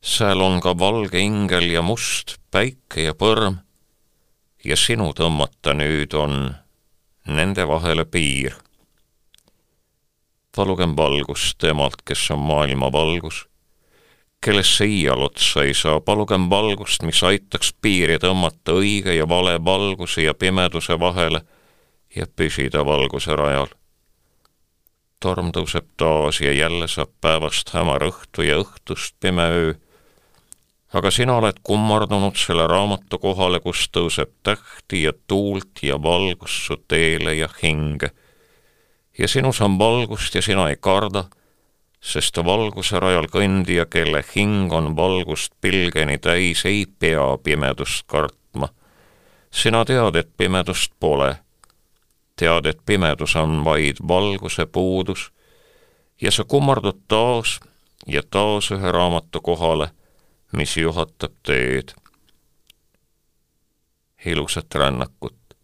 seal on ka valge ingel ja must päike ja põrm. ja sinu tõmmata nüüd on nende vahele piir. Palugem valgust temalt, kes on maailma valgus kellesse iial otsa ei saa, palugem valgust, mis aitaks piiri tõmmata õige ja vale valguse ja pimeduse vahele ja püsida valguse rajal. torm tõuseb taas ja jälle saab päevast hämar õhtu ja õhtust pime öö. aga sina oled kummardunud selle raamatu kohale, kus tõuseb tähti ja tuult ja valgust su teele ja hinge. Ja sinus on valgust ja sina ei karda sest valguse rajal kõndija, kelle hing on valgust pilgeni täis, ei pea pimedust kartma. sina tead, et pimedust pole. tead, et pimedus on vaid valguse puudus ja sa kummardud taas ja taas ühe raamatu kohale, mis juhatab teed. ilusat rännakut,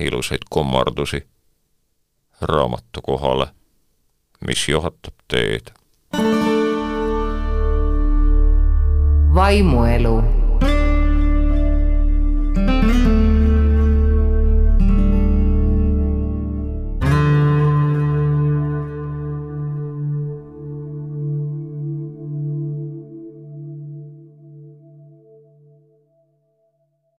ilusaid kummardusi raamatu kohale mis juhatab teed. vaimuelu